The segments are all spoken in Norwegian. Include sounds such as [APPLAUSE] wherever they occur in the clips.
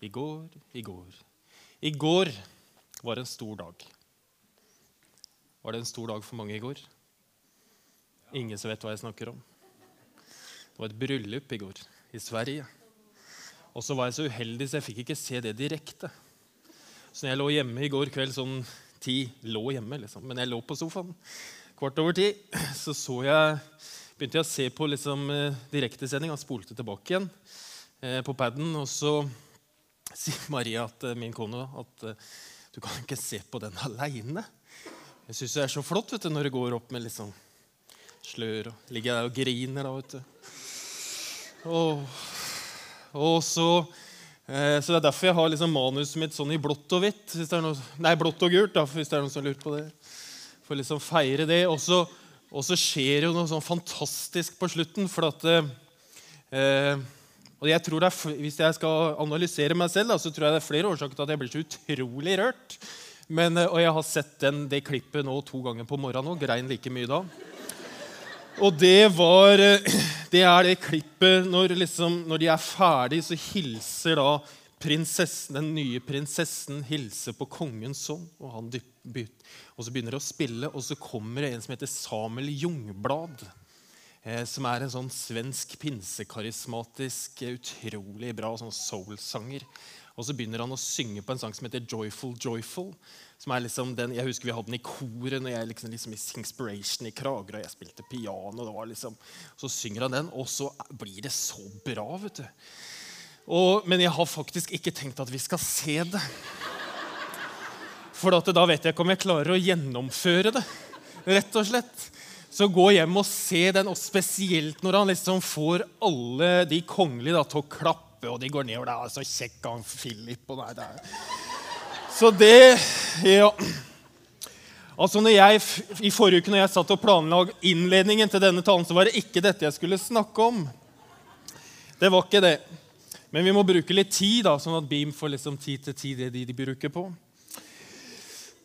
I går, i går. I går var en stor dag. Var det en stor dag for mange i går? Ingen som vet hva jeg snakker om. Det var et bryllup i går i Sverige. Og så var jeg så uheldig, så jeg fikk ikke se det direkte. Så når jeg lå hjemme i går kveld sånn ti Lå hjemme, liksom, men jeg lå på sofaen kvart over ti, så, så jeg, begynte jeg å se på liksom, direktesendinga, direktesending. Spolte tilbake igjen eh, på paden. Og så sier Maria, at, eh, min kone, at eh, du kan ikke se på den aleine. Jeg syns det er så flott vet du, når det går opp med liksom slør og ligger der og griner. da, vet du. Og, og så, eh, så Det er derfor jeg har liksom manuset mitt sånn i blått og hvitt. Noe, nei, blått og gult, da, hvis det er noen som lurer på det. For liksom feire det. Og så skjer jo noe sånn fantastisk på slutten. for at eh, og jeg tror det er, Hvis jeg skal analysere meg selv, da, så tror jeg det er flere årsaker til at jeg blir så utrolig rørt. Men, eh, og jeg har sett den, det klippet nå to ganger på morgenen og grein like mye da. Og det var eh, [CLEARS THROAT] Det er det klippet når, liksom, når de er ferdig, så hilser da prinsessen, den nye prinsessen hilser på kongens sønn. Og, han dyp- og så begynner det å spille, og så kommer det en som heter Samuel Jungblad. Eh, som er en sånn svensk pinsekarismatisk, eh, utrolig bra sånn soul-sanger. Og så begynner han å synge på en sang som heter 'Joyful Joyful'. som er liksom den, Jeg husker vi hadde den i koret når jeg liksom, liksom i Singspiration i Kragerø. og Jeg spilte piano. Det var liksom, Så synger han den, og så blir det så bra. vet du. Og, men jeg har faktisk ikke tenkt at vi skal se det. For da vet jeg ikke om jeg klarer å gjennomføre det. rett og slett. Så gå hjem og se den, og spesielt når han liksom får alle de kongelige da, til å klappe, og de går ned og det er Så kjekk han Philip og nei, det er. Så det Ja. Altså når jeg, I forrige uke når jeg satt og planla innledningen til denne talen, så var det ikke dette jeg skulle snakke om. Det var ikke det. Men vi må bruke litt tid, da, sånn at Beam får liksom tid til tid det de, de bruker på.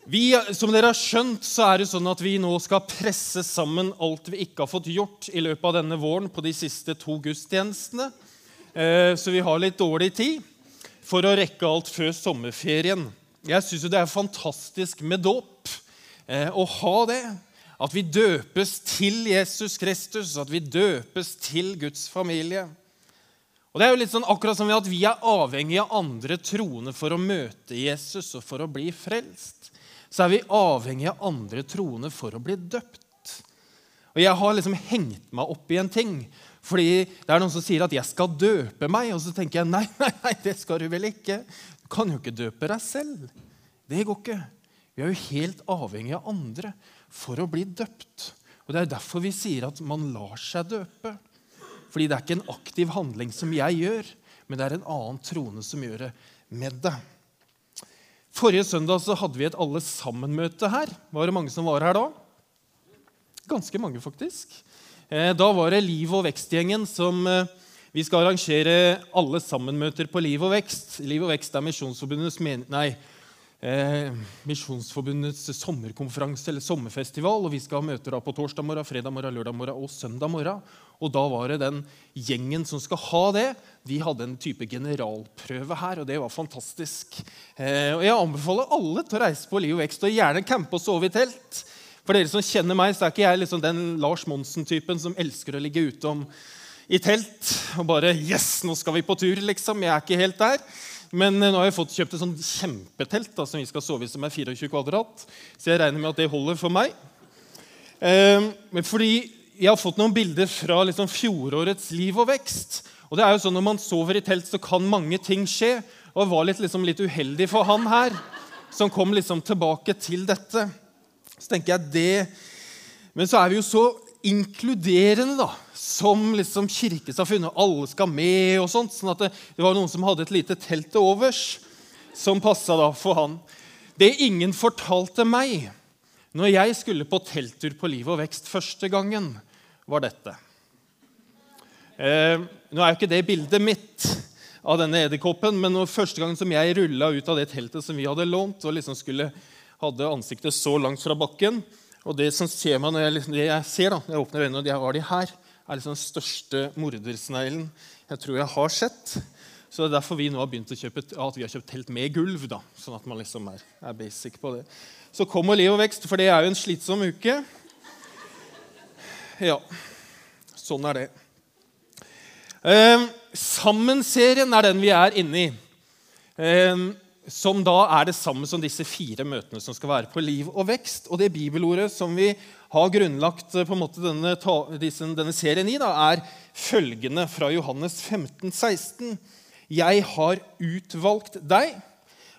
Vi, som dere har skjønt, så er det sånn at vi nå skal presse sammen alt vi ikke har fått gjort i løpet av denne våren på de siste to gudstjenestene. Eh, Så vi har litt dårlig tid for å rekke alt før sommerferien. Jeg syns det er fantastisk med dåp. eh, Å ha det. At vi døpes til Jesus Kristus, at vi døpes til Guds familie. Og det er jo litt sånn akkurat som at Vi er avhengig av andre troende for å møte Jesus og for å bli frelst. Så er vi avhengig av andre troende for å bli døpt. Og Jeg har liksom hengt meg opp i en ting. Fordi det er noen som sier at 'jeg skal døpe meg'. Og så tenker jeg nei, nei, nei, det skal du vel ikke. Du kan jo ikke døpe deg selv. Det går ikke. Vi er jo helt avhengig av andre for å bli døpt. Og Det er derfor vi sier at man lar seg døpe. Fordi det er ikke en aktiv handling som jeg gjør, men det er en annen troende som gjør det med det. Forrige søndag så hadde vi et alle sammen-møte her. Var det mange som var her da? Ganske mange, faktisk. Eh, Da var det Liv og vekst-gjengen som eh, Vi skal arrangere alle sammen-møter på Liv og vekst. Liv og vekst er Misjonsforbundets, men, nei, eh, Misjonsforbundets sommerkonferanse eller sommerfestival. og Vi skal ha møter da på torsdag morgen, fredag morgen, lørdag morgen og søndag morgen. Og da var det den gjengen som skal ha det, de hadde en type generalprøve her. Og det var fantastisk. Eh, og Jeg anbefaler alle til å reise på Liv og vekst og gjerne campe og sove i telt. For dere som kjenner meg, så er ikke jeg liksom den Lars Monsen-typen som elsker å ligge ute om i telt og bare Yes, nå skal vi på tur, liksom. Jeg er ikke helt der. Men eh, nå har jeg fått kjøpt et sånn kjempetelt da, som vi skal sove i, som er 24 kvadrat. Så jeg regner med at det holder for meg. Eh, fordi jeg har fått noen bilder fra liksom fjorårets Liv og vekst. Og det er jo sånn Når man sover i telt, så kan mange ting skje. Og jeg var litt, liksom, litt uheldig for han her, som kom liksom tilbake til dette. Så tenker jeg det Men så er vi jo så inkluderende da, som liksom kirkesamfunn. Alle skal med og sånt. sånn at det, det var noen som hadde et lite telt til overs, som passa da for han. Det ingen fortalte meg når jeg skulle på telttur på Liv og vekst første gangen, var dette. Eh, nå er jo ikke det bildet mitt av denne edderkoppen, men når første gangen som jeg rulla ut av det teltet som vi hadde lånt, og liksom skulle, hadde ansiktet så langt fra bakken Og det som ser meg når jeg, liksom- det jeg ser da, når jeg åpner øynene, og jeg har de her, er liksom den største mordersneglen jeg tror jeg har sett. Så det er derfor vi nå har begynt å kjøpe, at vi har kjøpt telt med gulv. da, Sånn at man liksom er, er basic på det. Så kommer liv og vekst, for det er jo en slitsom uke. Ja, sånn er det. Eh, Sammen-serien er den vi er inne i. Eh, som da er det samme som disse fire møtene som skal være på liv og vekst. Og det bibelordet som vi har grunnlagt eh, på en måte denne, denne serien i, da, er følgende fra Johannes 15, 16. Jeg har utvalgt deg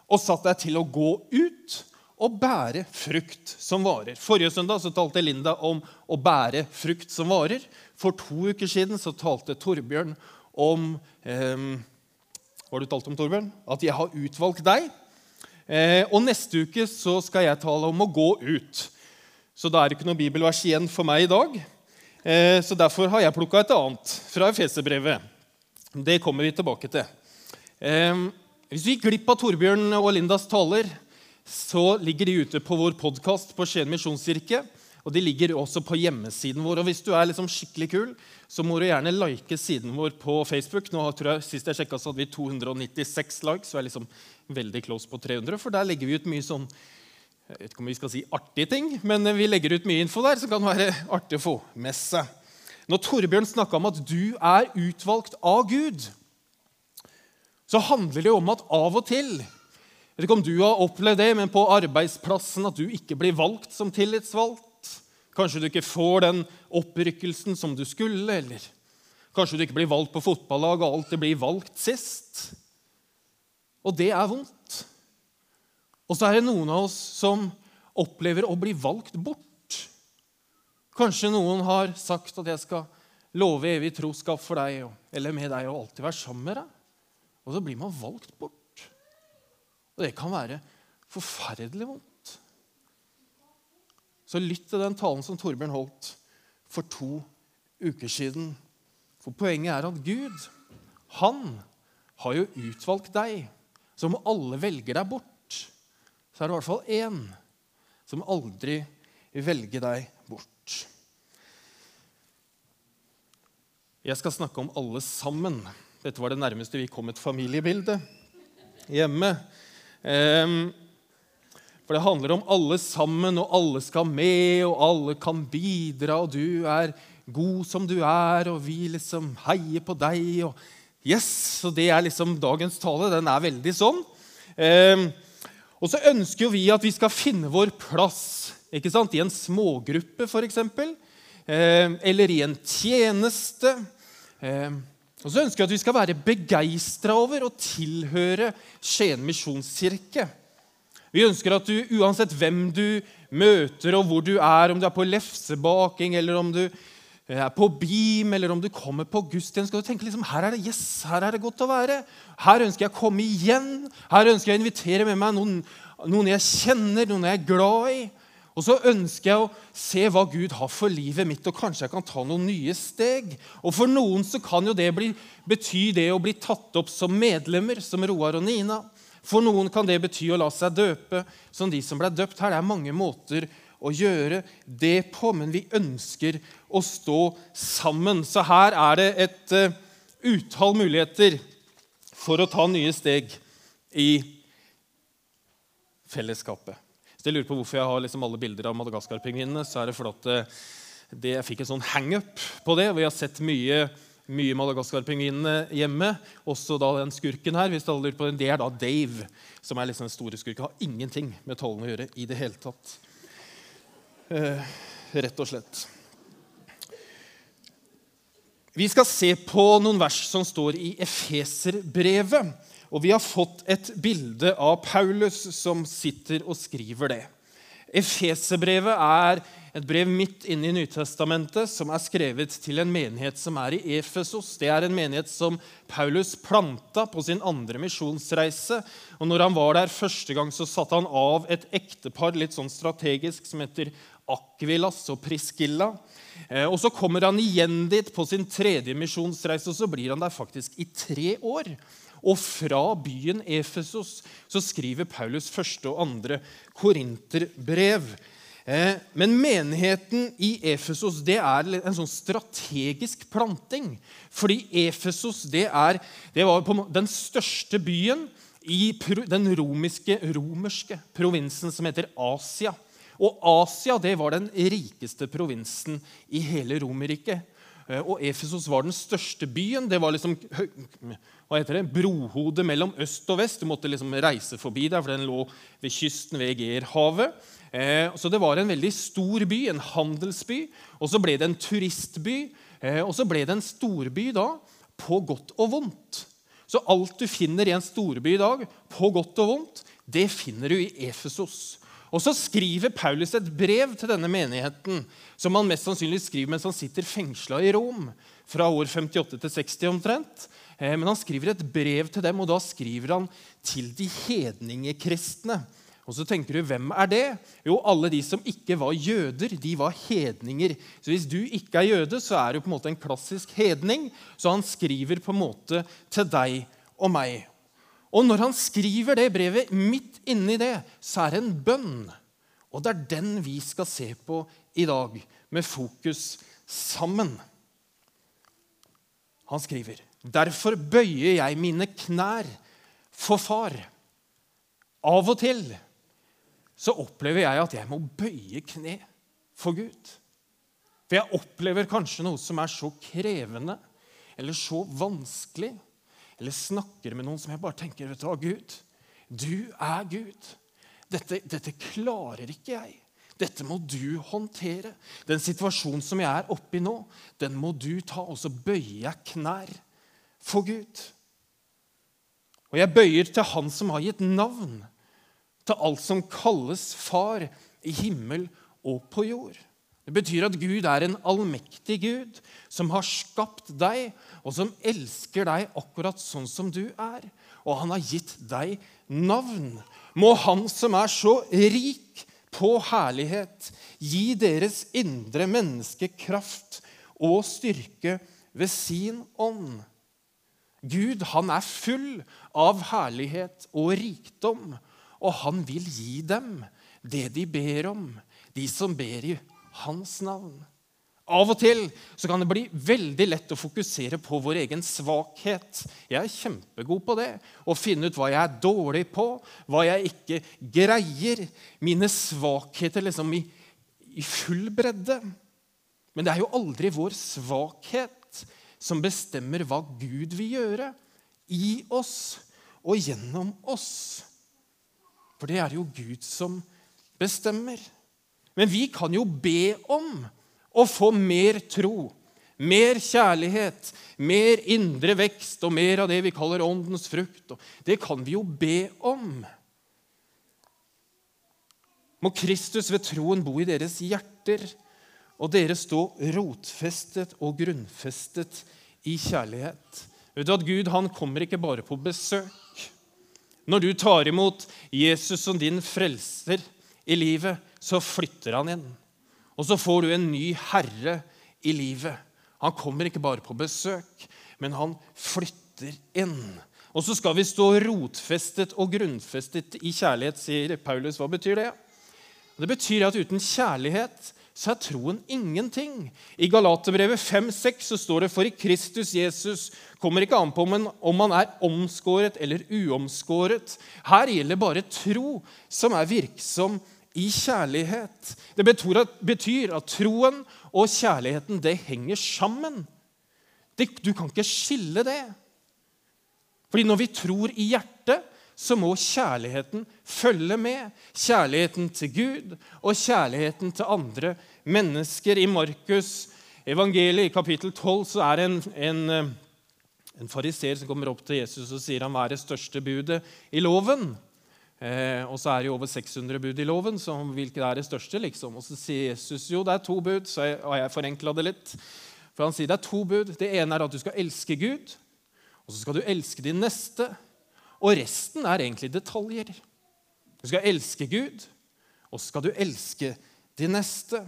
og satt deg til å gå ut og bære frukt som varer. Forrige søndag så talte Linda om å bære frukt som varer. For to uker siden så talte Torbjørn om eh, Har du talt om, Torbjørn? At jeg har utvalgt deg. Eh, og neste uke så skal jeg tale om å gå ut. Så da er det ikke noe bibelvers igjen for meg i dag. Eh, så derfor har jeg plukka et annet fra Efeserbrevet. Det kommer vi tilbake til. Hvis du gikk glipp av Torbjørn og Lindas taler, så ligger de ute på vår podkast på Skien misjonskirke. Og de ligger også på hjemmesiden vår. Og hvis du er liksom skikkelig kul, så må du gjerne like siden vår på Facebook. Nå tror jeg, Sist jeg sjekka, hadde vi 296 likes, så er liksom veldig close på 300. For der legger vi ut mye sånn jeg vet ikke om vi skal si artige ting, men vi legger ut mye info der som kan være artig å få med seg. Når Torbjørn snakka om at du er utvalgt av Gud, så handler det om at av og til Jeg vet ikke om du har opplevd det, men på arbeidsplassen at du ikke blir valgt som tillitsvalgt. Kanskje du ikke får den opprykkelsen som du skulle, eller kanskje du ikke blir valgt på fotballaget og alltid blir valgt sist. Og det er vondt. Og så er det noen av oss som opplever å bli valgt bort. Kanskje noen har sagt at 'jeg skal love evig troskap for deg' eller 'med deg og alltid være sammen med deg'. Og så blir man valgt bort. Og det kan være forferdelig vondt. Så lytt til den talen som Torbjørn holdt for to uker siden. For poenget er at Gud, han har jo utvalgt deg. Så om alle velger deg bort, så er det i hvert fall én som aldri vil velge deg bort. Jeg skal snakke om alle sammen. Dette var det nærmeste vi kom et familiebilde hjemme. Ehm, for det handler om alle sammen, og alle skal med, og alle kan bidra, og du er god som du er, og vi liksom heier på deg. og Yes, så Det er liksom dagens tale. Den er veldig sånn. Ehm, og så ønsker vi at vi skal finne vår plass ikke sant? i en smågruppe, f.eks. Eh, eller i en tjeneste. Eh, og så ønsker vi at vi skal være begeistra over å tilhøre Skien misjonskirke. Vi ønsker at du, uansett hvem du møter, og hvor du er, om du er på lefsebaking, eller om du eh, er på BIM, eller om du kommer på gudstjeneste, skal du tenke liksom, her er det yes, her er det godt å være. Her ønsker jeg å komme igjen. Her ønsker jeg å invitere med meg noen, noen jeg kjenner, noen jeg er glad i. Og så ønsker jeg å se hva Gud har for livet mitt, og kanskje jeg kan ta noen nye steg. Og For noen så kan jo det bli, bety det å bli tatt opp som medlemmer, som Roar og Nina. For noen kan det bety å la seg døpe, som de som ble døpt her. Det er mange måter å gjøre det på, men vi ønsker å stå sammen. Så her er det et uh, utall muligheter for å ta nye steg i fellesskapet. Hvis dere lurer på hvorfor jeg har liksom alle bilder av Madagaskar-pingvinene, så er det fordi eh, jeg fikk en sånn hangup på det. Vi har sett mye, mye Madagaskar-pingvinene hjemme. Også da den skurken her. hvis alle lurer på den, Det er da Dave, som er liksom den store skurken. Har ingenting med tallene å gjøre i det hele tatt. Eh, rett og slett. Vi skal se på noen vers som står i Efeserbrevet. Og vi har fått et bilde av Paulus som sitter og skriver det. Efeserbrevet er et brev midt inne i Nytestamentet som er skrevet til en menighet som er i Efesos. Det er en menighet som Paulus planta på sin andre misjonsreise. Og når han var der første gang, så satte han av et ektepar litt sånn strategisk som heter Akvilas og Priskilla. Eh, og Så kommer han igjen dit på sin tredje misjonsreise, og så blir han der faktisk i tre år. Og fra byen Efesos så skriver Paulus første og andre korinterbrev. Eh, men menigheten i Efesos er en sånn strategisk planting. Fordi Efesos det, det var den største byen i den romiske, romerske provinsen som heter Asia. Og Asia det var den rikeste provinsen i hele Romerriket. Eh, og Efesos var den største byen. Det var liksom hva heter det, brohodet mellom øst og vest. Du måtte liksom reise forbi der, for den lå ved kysten ved Egerhavet. Eh, så det var en veldig stor by, en handelsby. Og så ble det en turistby. Eh, og så ble det en storby da, på godt og vondt. Så alt du finner i en storby i dag, på godt og vondt, det finner du i Efesos. Og så skriver Paulus et brev til denne menigheten, som han mest sannsynlig skriver mens han sitter fengsla i Rom, fra år 58 til 60 omtrent. Eh, men han skriver et brev til dem, og da skriver han til de hedningekristne. Og så tenker du, Hvem er det? Jo, alle de som ikke var jøder, de var hedninger. Så Hvis du ikke er jøde, så er du på en måte en klassisk hedning. Så han skriver på en måte til deg og meg. Og når han skriver det brevet, midt inni det, så er det en bønn. Og det er den vi skal se på i dag, med fokus sammen. Han skriver, 'Derfor bøyer jeg mine knær for far.' Av og til så opplever jeg at jeg må bøye kne for Gud. For jeg opplever kanskje noe som er så krevende eller så vanskelig eller snakker med noen som jeg bare tenker vet du Gud, du er Gud. Dette, dette klarer ikke jeg. Dette må du håndtere. Den situasjonen som jeg er oppi nå, den må du ta. Og så bøyer jeg knær for Gud. Og jeg bøyer til Han som har gitt navn til alt som kalles far i himmel og på jord. Det betyr at Gud er en allmektig Gud som har skapt deg, og som elsker deg akkurat sånn som du er. Og han har gitt deg navn. Må Han som er så rik på herlighet, gi deres indre menneske kraft og styrke ved sin ånd. Gud, han er full av herlighet og rikdom, og han vil gi dem det de ber om, de som ber i hans navn. Av og til så kan det bli veldig lett å fokusere på vår egen svakhet. Jeg er kjempegod på det. Å finne ut hva jeg er dårlig på, hva jeg ikke greier. Mine svakheter liksom i, i full bredde. Men det er jo aldri vår svakhet som bestemmer hva Gud vil gjøre i oss og gjennom oss. For det er jo Gud som bestemmer. Men vi kan jo be om å få mer tro, mer kjærlighet, mer indre vekst og mer av det vi kaller åndens frukt. Det kan vi jo be om. Må Kristus ved troen bo i deres hjerter, og dere stå rotfestet og grunnfestet i kjærlighet. Vet du at Gud han kommer ikke bare på besøk. Når du tar imot Jesus som din frelser i livet, så flytter han inn. Og så får du en ny herre i livet. Han kommer ikke bare på besøk, men han flytter inn. Og så skal vi stå rotfestet og grunnfestet i kjærlighet, sier Paulus. Hva betyr det? Det betyr at uten kjærlighet så er troen ingenting. I Galaterbrevet 5,6 så står det for i Kristus Jesus kommer ikke an på om man er omskåret eller uomskåret. Her gjelder bare tro som er virksom i kjærlighet. Det betyr at troen og kjærligheten det henger sammen. du kan ikke skille det. Fordi når vi tror i hjertet, så må kjærligheten følge med. Kjærligheten til Gud og kjærligheten til andre mennesker. I Markus evangeliet i kapittel 12 så er det en, en, en fariser som kommer opp til Jesus og sier han hva er det største budet i loven. Eh, og så er det jo over 600 bud i loven, så hvilket er det største? liksom? Og så sier Jesus jo det er to bud, så og jeg forenkla det litt. For han sier det er to bud. Det ene er at du skal elske Gud, og så skal du elske din neste. Og resten er egentlig detaljer. Du skal elske Gud, og så skal du elske din neste.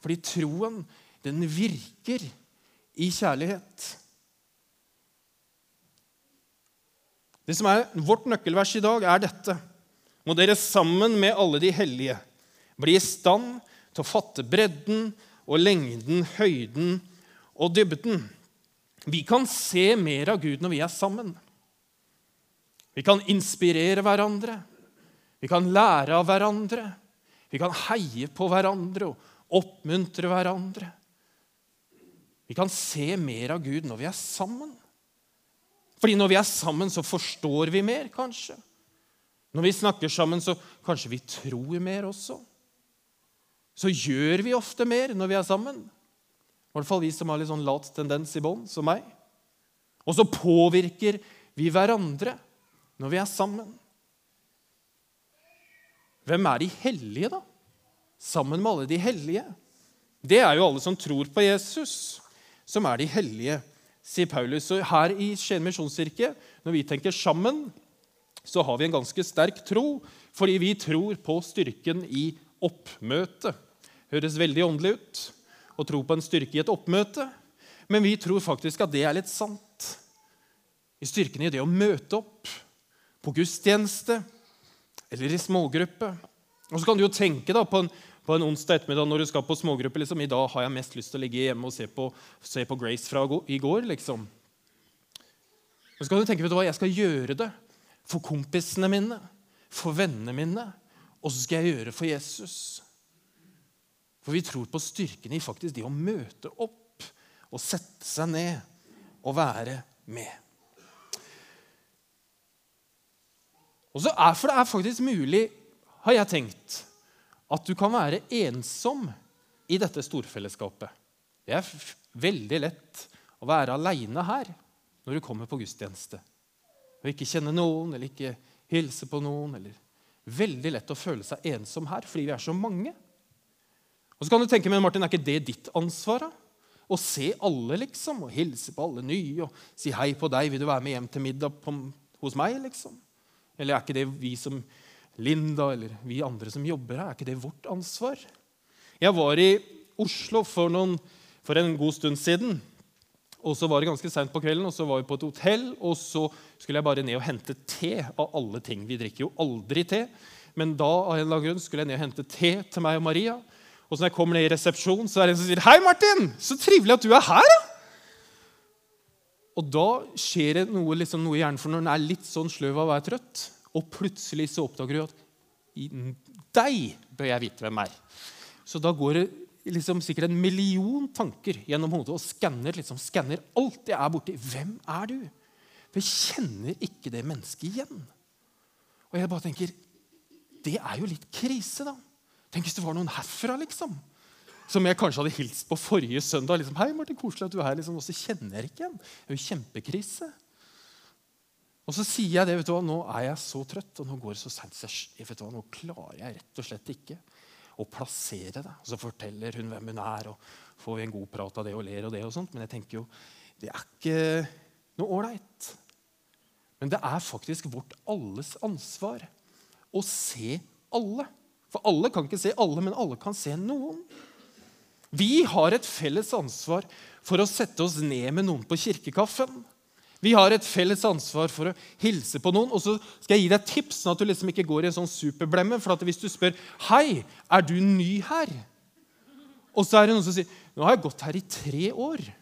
Fordi troen, den virker i kjærlighet. Det som er Vårt nøkkelvers i dag er dette. Må dere sammen med alle de hellige bli i stand til å fatte bredden og lengden, høyden og dybden. Vi kan se mer av Gud når vi er sammen. Vi kan inspirere hverandre. Vi kan lære av hverandre. Vi kan heie på hverandre og oppmuntre hverandre. Vi kan se mer av Gud når vi er sammen. Fordi når vi er sammen, så forstår vi mer, kanskje. Når vi snakker sammen, så kanskje vi tror mer også. Så gjør vi ofte mer når vi er sammen. I hvert fall vi som har litt sånn lat tendens i bånd, som meg. Og så påvirker vi hverandre når vi er sammen. Hvem er de hellige, da? Sammen med alle de hellige. Det er jo alle som tror på Jesus, som er de hellige, sier Paulus. Og her i Skien misjonskirke, når vi tenker sammen, så har vi en ganske sterk tro, fordi vi tror på styrken i oppmøte. Høres veldig åndelig ut å tro på en styrke i et oppmøte, men vi tror faktisk at det er litt sant. I styrken i det å møte opp på gudstjeneste eller i smågruppe. Og så kan du jo tenke da på en, på en onsdag ettermiddag når du skal på smågruppe liksom, I dag har jeg mest lyst til å ligge hjemme og se på, se på Grace fra i går. liksom. Så kan du tenke vet du hva, jeg skal gjøre det for kompisene mine, for vennene mine, og så skal jeg gjøre det for Jesus. For vi tror på styrken i faktisk det å møte opp og sette seg ned og være med. Og så er, For det er faktisk mulig, har jeg tenkt, at du kan være ensom i dette storfellesskapet. Det er veldig lett å være aleine her når du kommer på gudstjeneste. Og ikke kjenne noen eller ikke hilse på noen. eller Veldig lett å føle seg ensom her fordi vi er så mange. Og så kan du tenke, men Martin, Er ikke det ditt ansvar? da? Å se alle, liksom, og hilse på alle nye og si hei på deg. 'Vil du være med hjem til middag på, hos meg?' liksom? Eller er ikke det vi som Linda eller vi andre som jobber her, er ikke det vårt ansvar? Jeg var i Oslo for, noen, for en god stund siden. Og så var det ganske seint på kvelden, og så var vi på et hotell. Og så skulle jeg bare ned og hente te av alle ting. Vi drikker jo aldri te. Men da av en eller annen grunn skulle jeg ned og hente te til meg og Maria. Og så når jeg kommer ned i resepsjonen, så er det en som sier 'Hei, Martin! Så trivelig at du er her!' da!» Og da skjer det noe, liksom, noe i hjernen, for når den er litt sånn sløv av å være trøtt, og plutselig så oppdager du at i deg bør jeg vite hvem er. Så da går det liksom sikkert en million tanker gjennom hodet og skanner, liksom, alt jeg er borti. Hvem er du? For jeg kjenner ikke det mennesket igjen. Og jeg bare tenker Det er jo litt krise, da. Tenk hvis det var noen herfra, liksom som jeg kanskje hadde hilst på forrige søndag. Liksom, 'Hei, Martin, koselig at du er her.' Liksom, og så kjenner jeg ikke igjen. Det er jo kjempekrise. Og så sier jeg det. vet du hva, Nå er jeg så trøtt, og nå går det så seint. Nå klarer jeg rett og slett ikke å plassere det. Og så forteller hun hvem hun er, og får vi en god prat av det og ler og det. og sånt. Men jeg tenker jo, det er ikke noe ålreit. Men det er faktisk vårt alles ansvar å se alle. For alle kan ikke se alle, men alle kan se noen. Vi har et felles ansvar for å sette oss ned med noen på kirkekaffen. Vi har et felles ansvar for å hilse på noen. Og så skal jeg gi deg tips, sånn at du liksom ikke går i en sånn superblemme. For hvis du spør 'Hei, er du ny her?' Og så er det noen som sier 'Nå har jeg gått her i tre år'.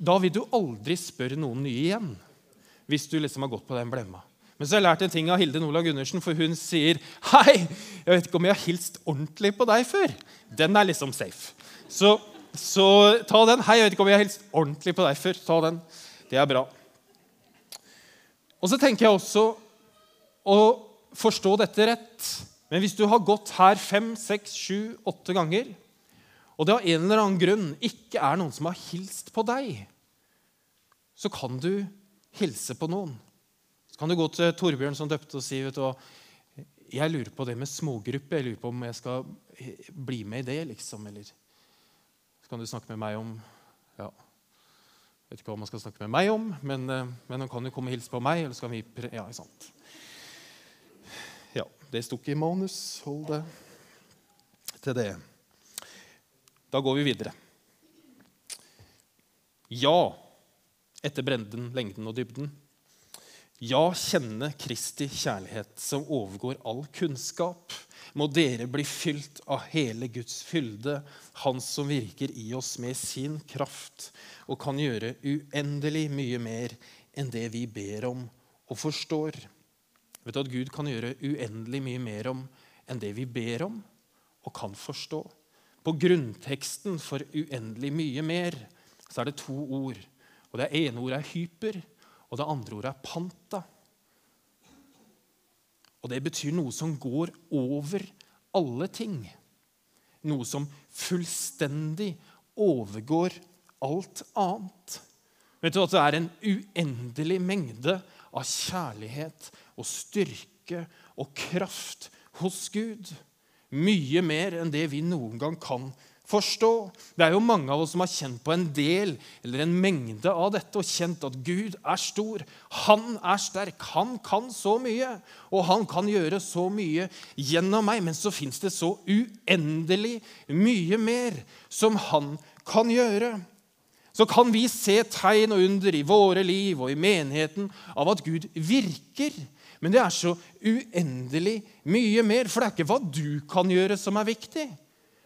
Da vil du aldri spørre noen nye igjen. Hvis du liksom har gått på den blemma. Men så har jeg lært en ting av Hilde Nolag Gundersen, for hun sier 'Hei, jeg vet ikke om jeg har hilst ordentlig på deg før.' Den er liksom safe. Så, så, ta den. Hei, jeg vet ikke om jeg har hilst ordentlig på deg før. Ta den. Det er bra. Og så tenker jeg også å forstå dette rett. Men hvis du har gått her fem, seks, sju, åtte ganger, og det av en eller annen grunn ikke er noen som har hilst på deg, så kan du hilse på noen. Så kan du gå til Torbjørn som døpte, og si vet du jeg lurer på det med smågruppe. Jeg lurer på om jeg skal bli med i det. liksom, eller så kan du snakke med meg om Jeg vet ikke hva man skal snakke med meg om, men, eh, men han kan jo komme og hilse på meg. eller skal vi... Ja, ikke sant. Ja, det sto ikke i manus. Hold det til det. Da går vi videre. Ja, etter brenden, lengden og dybden. Ja, kjenne Kristi kjærlighet som overgår all kunnskap. Må dere bli fylt av hele Guds fylde, Han som virker i oss med sin kraft og kan gjøre uendelig mye mer enn det vi ber om og forstår. Vet du at Gud kan gjøre uendelig mye mer om enn det vi ber om og kan forstå? På grunnteksten for uendelig mye mer så er det to ord. Og Det ene ordet er hyper, og det andre ordet er panta. Og det betyr noe som går over alle ting. Noe som fullstendig overgår alt annet. Vet du at det er en uendelig mengde av kjærlighet og styrke og kraft hos Gud? Mye mer enn det vi noen gang kan forstå. Det er jo mange av oss som har kjent på en del eller en mengde av dette og kjent at Gud er stor, han er sterk, han kan så mye, og han kan gjøre så mye gjennom meg. Men så fins det så uendelig mye mer som han kan gjøre. Så kan vi se tegn og under i våre liv og i menigheten av at Gud virker. Men det er så uendelig mye mer, for det er ikke hva du kan gjøre, som er viktig.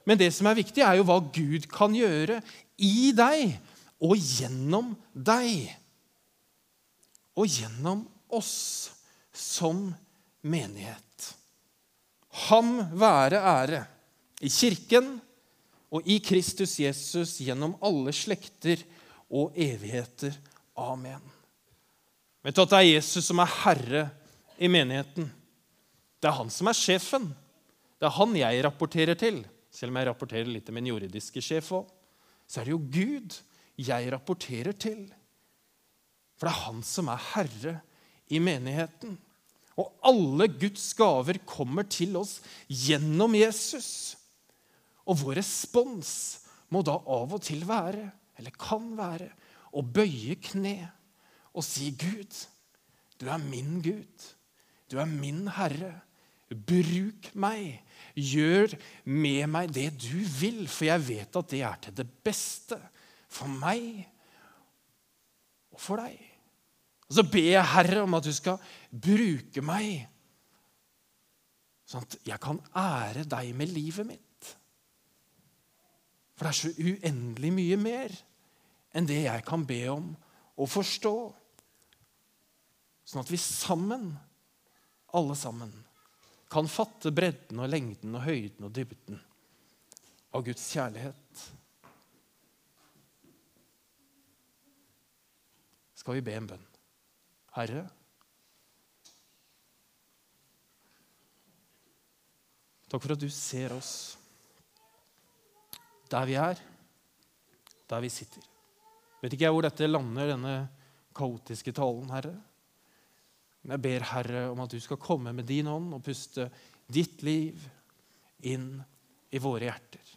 Men det som er viktig, er jo hva Gud kan gjøre i deg og gjennom deg. Og gjennom oss som menighet. Ham være ære i Kirken og i Kristus Jesus gjennom alle slekter og evigheter. Amen. Vet du at det er Jesus som er herre i menigheten? Det er han som er sjefen. Det er han jeg rapporterer til. Selv om jeg rapporterer litt til min jordiske sjef òg, så er det jo Gud jeg rapporterer til. For det er han som er herre i menigheten. Og alle Guds gaver kommer til oss gjennom Jesus. Og vår respons må da av og til være, eller kan være, å bøye kne og si, 'Gud, du er min Gud. Du er min Herre. Bruk meg Gjør med meg det du vil, for jeg vet at det er til det beste for meg og for deg. Og så ber jeg Herre om at du skal bruke meg, sånn at jeg kan ære deg med livet mitt. For det er så uendelig mye mer enn det jeg kan be om og forstå. Sånn at vi sammen, alle sammen, kan fatte bredden og lengden og høyden og dybden av Guds kjærlighet. Skal vi be en bønn? Herre, takk for at du ser oss der vi er, der vi sitter. Vet ikke jeg hvor dette lander, denne kaotiske talen, Herre. Men jeg ber, Herre, om at du skal komme med din ånd og puste ditt liv inn i våre hjerter.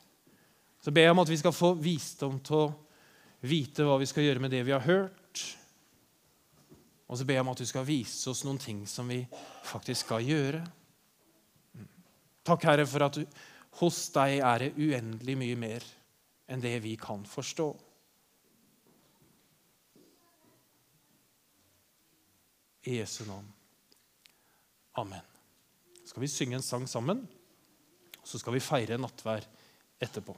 Så ber jeg om at vi skal få visdom til å vite hva vi skal gjøre med det vi har hørt. Og så ber jeg om at du skal vise oss noen ting som vi faktisk skal gjøre. Takk, Herre, for at hos deg er det uendelig mye mer enn det vi kan forstå. I Jesu navn. Amen. Så skal vi synge en sang sammen, og så skal vi feire nattvær etterpå.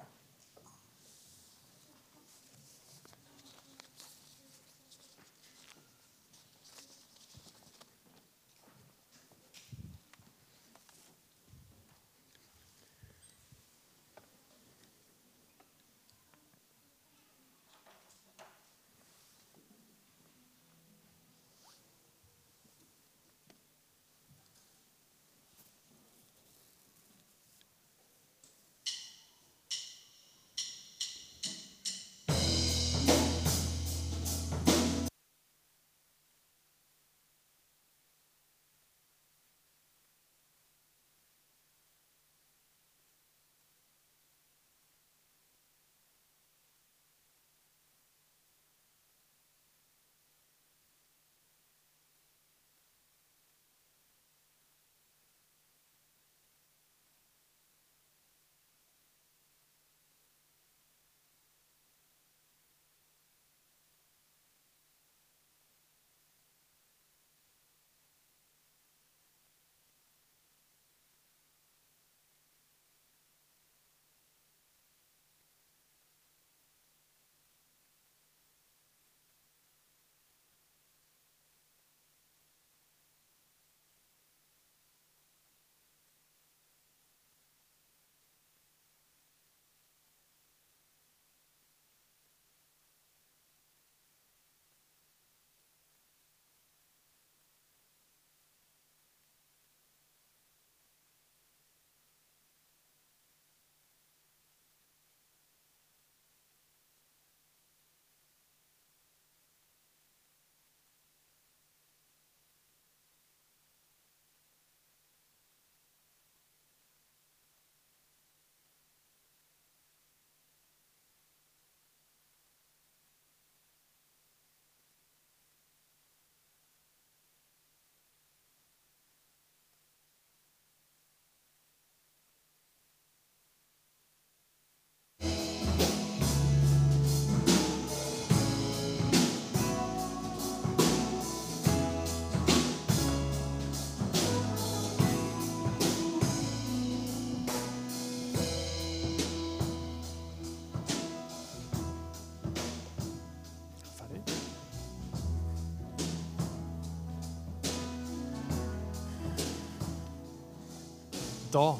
Da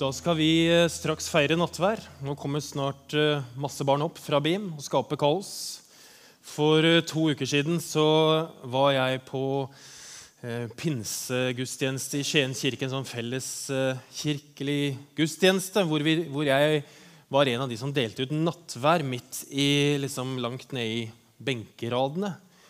Da skal vi eh, straks feire nattvær. Nå kommer snart eh, masse barn opp fra BIM og skaper kaos. For eh, to uker siden så var jeg på pinsegudstjeneste i Skien kirke, en sånn felles kirkelig gudstjeneste, hvor, vi, hvor, jeg var en av de som delte ut nattvær midt i, liksom langt nede i benkeradene.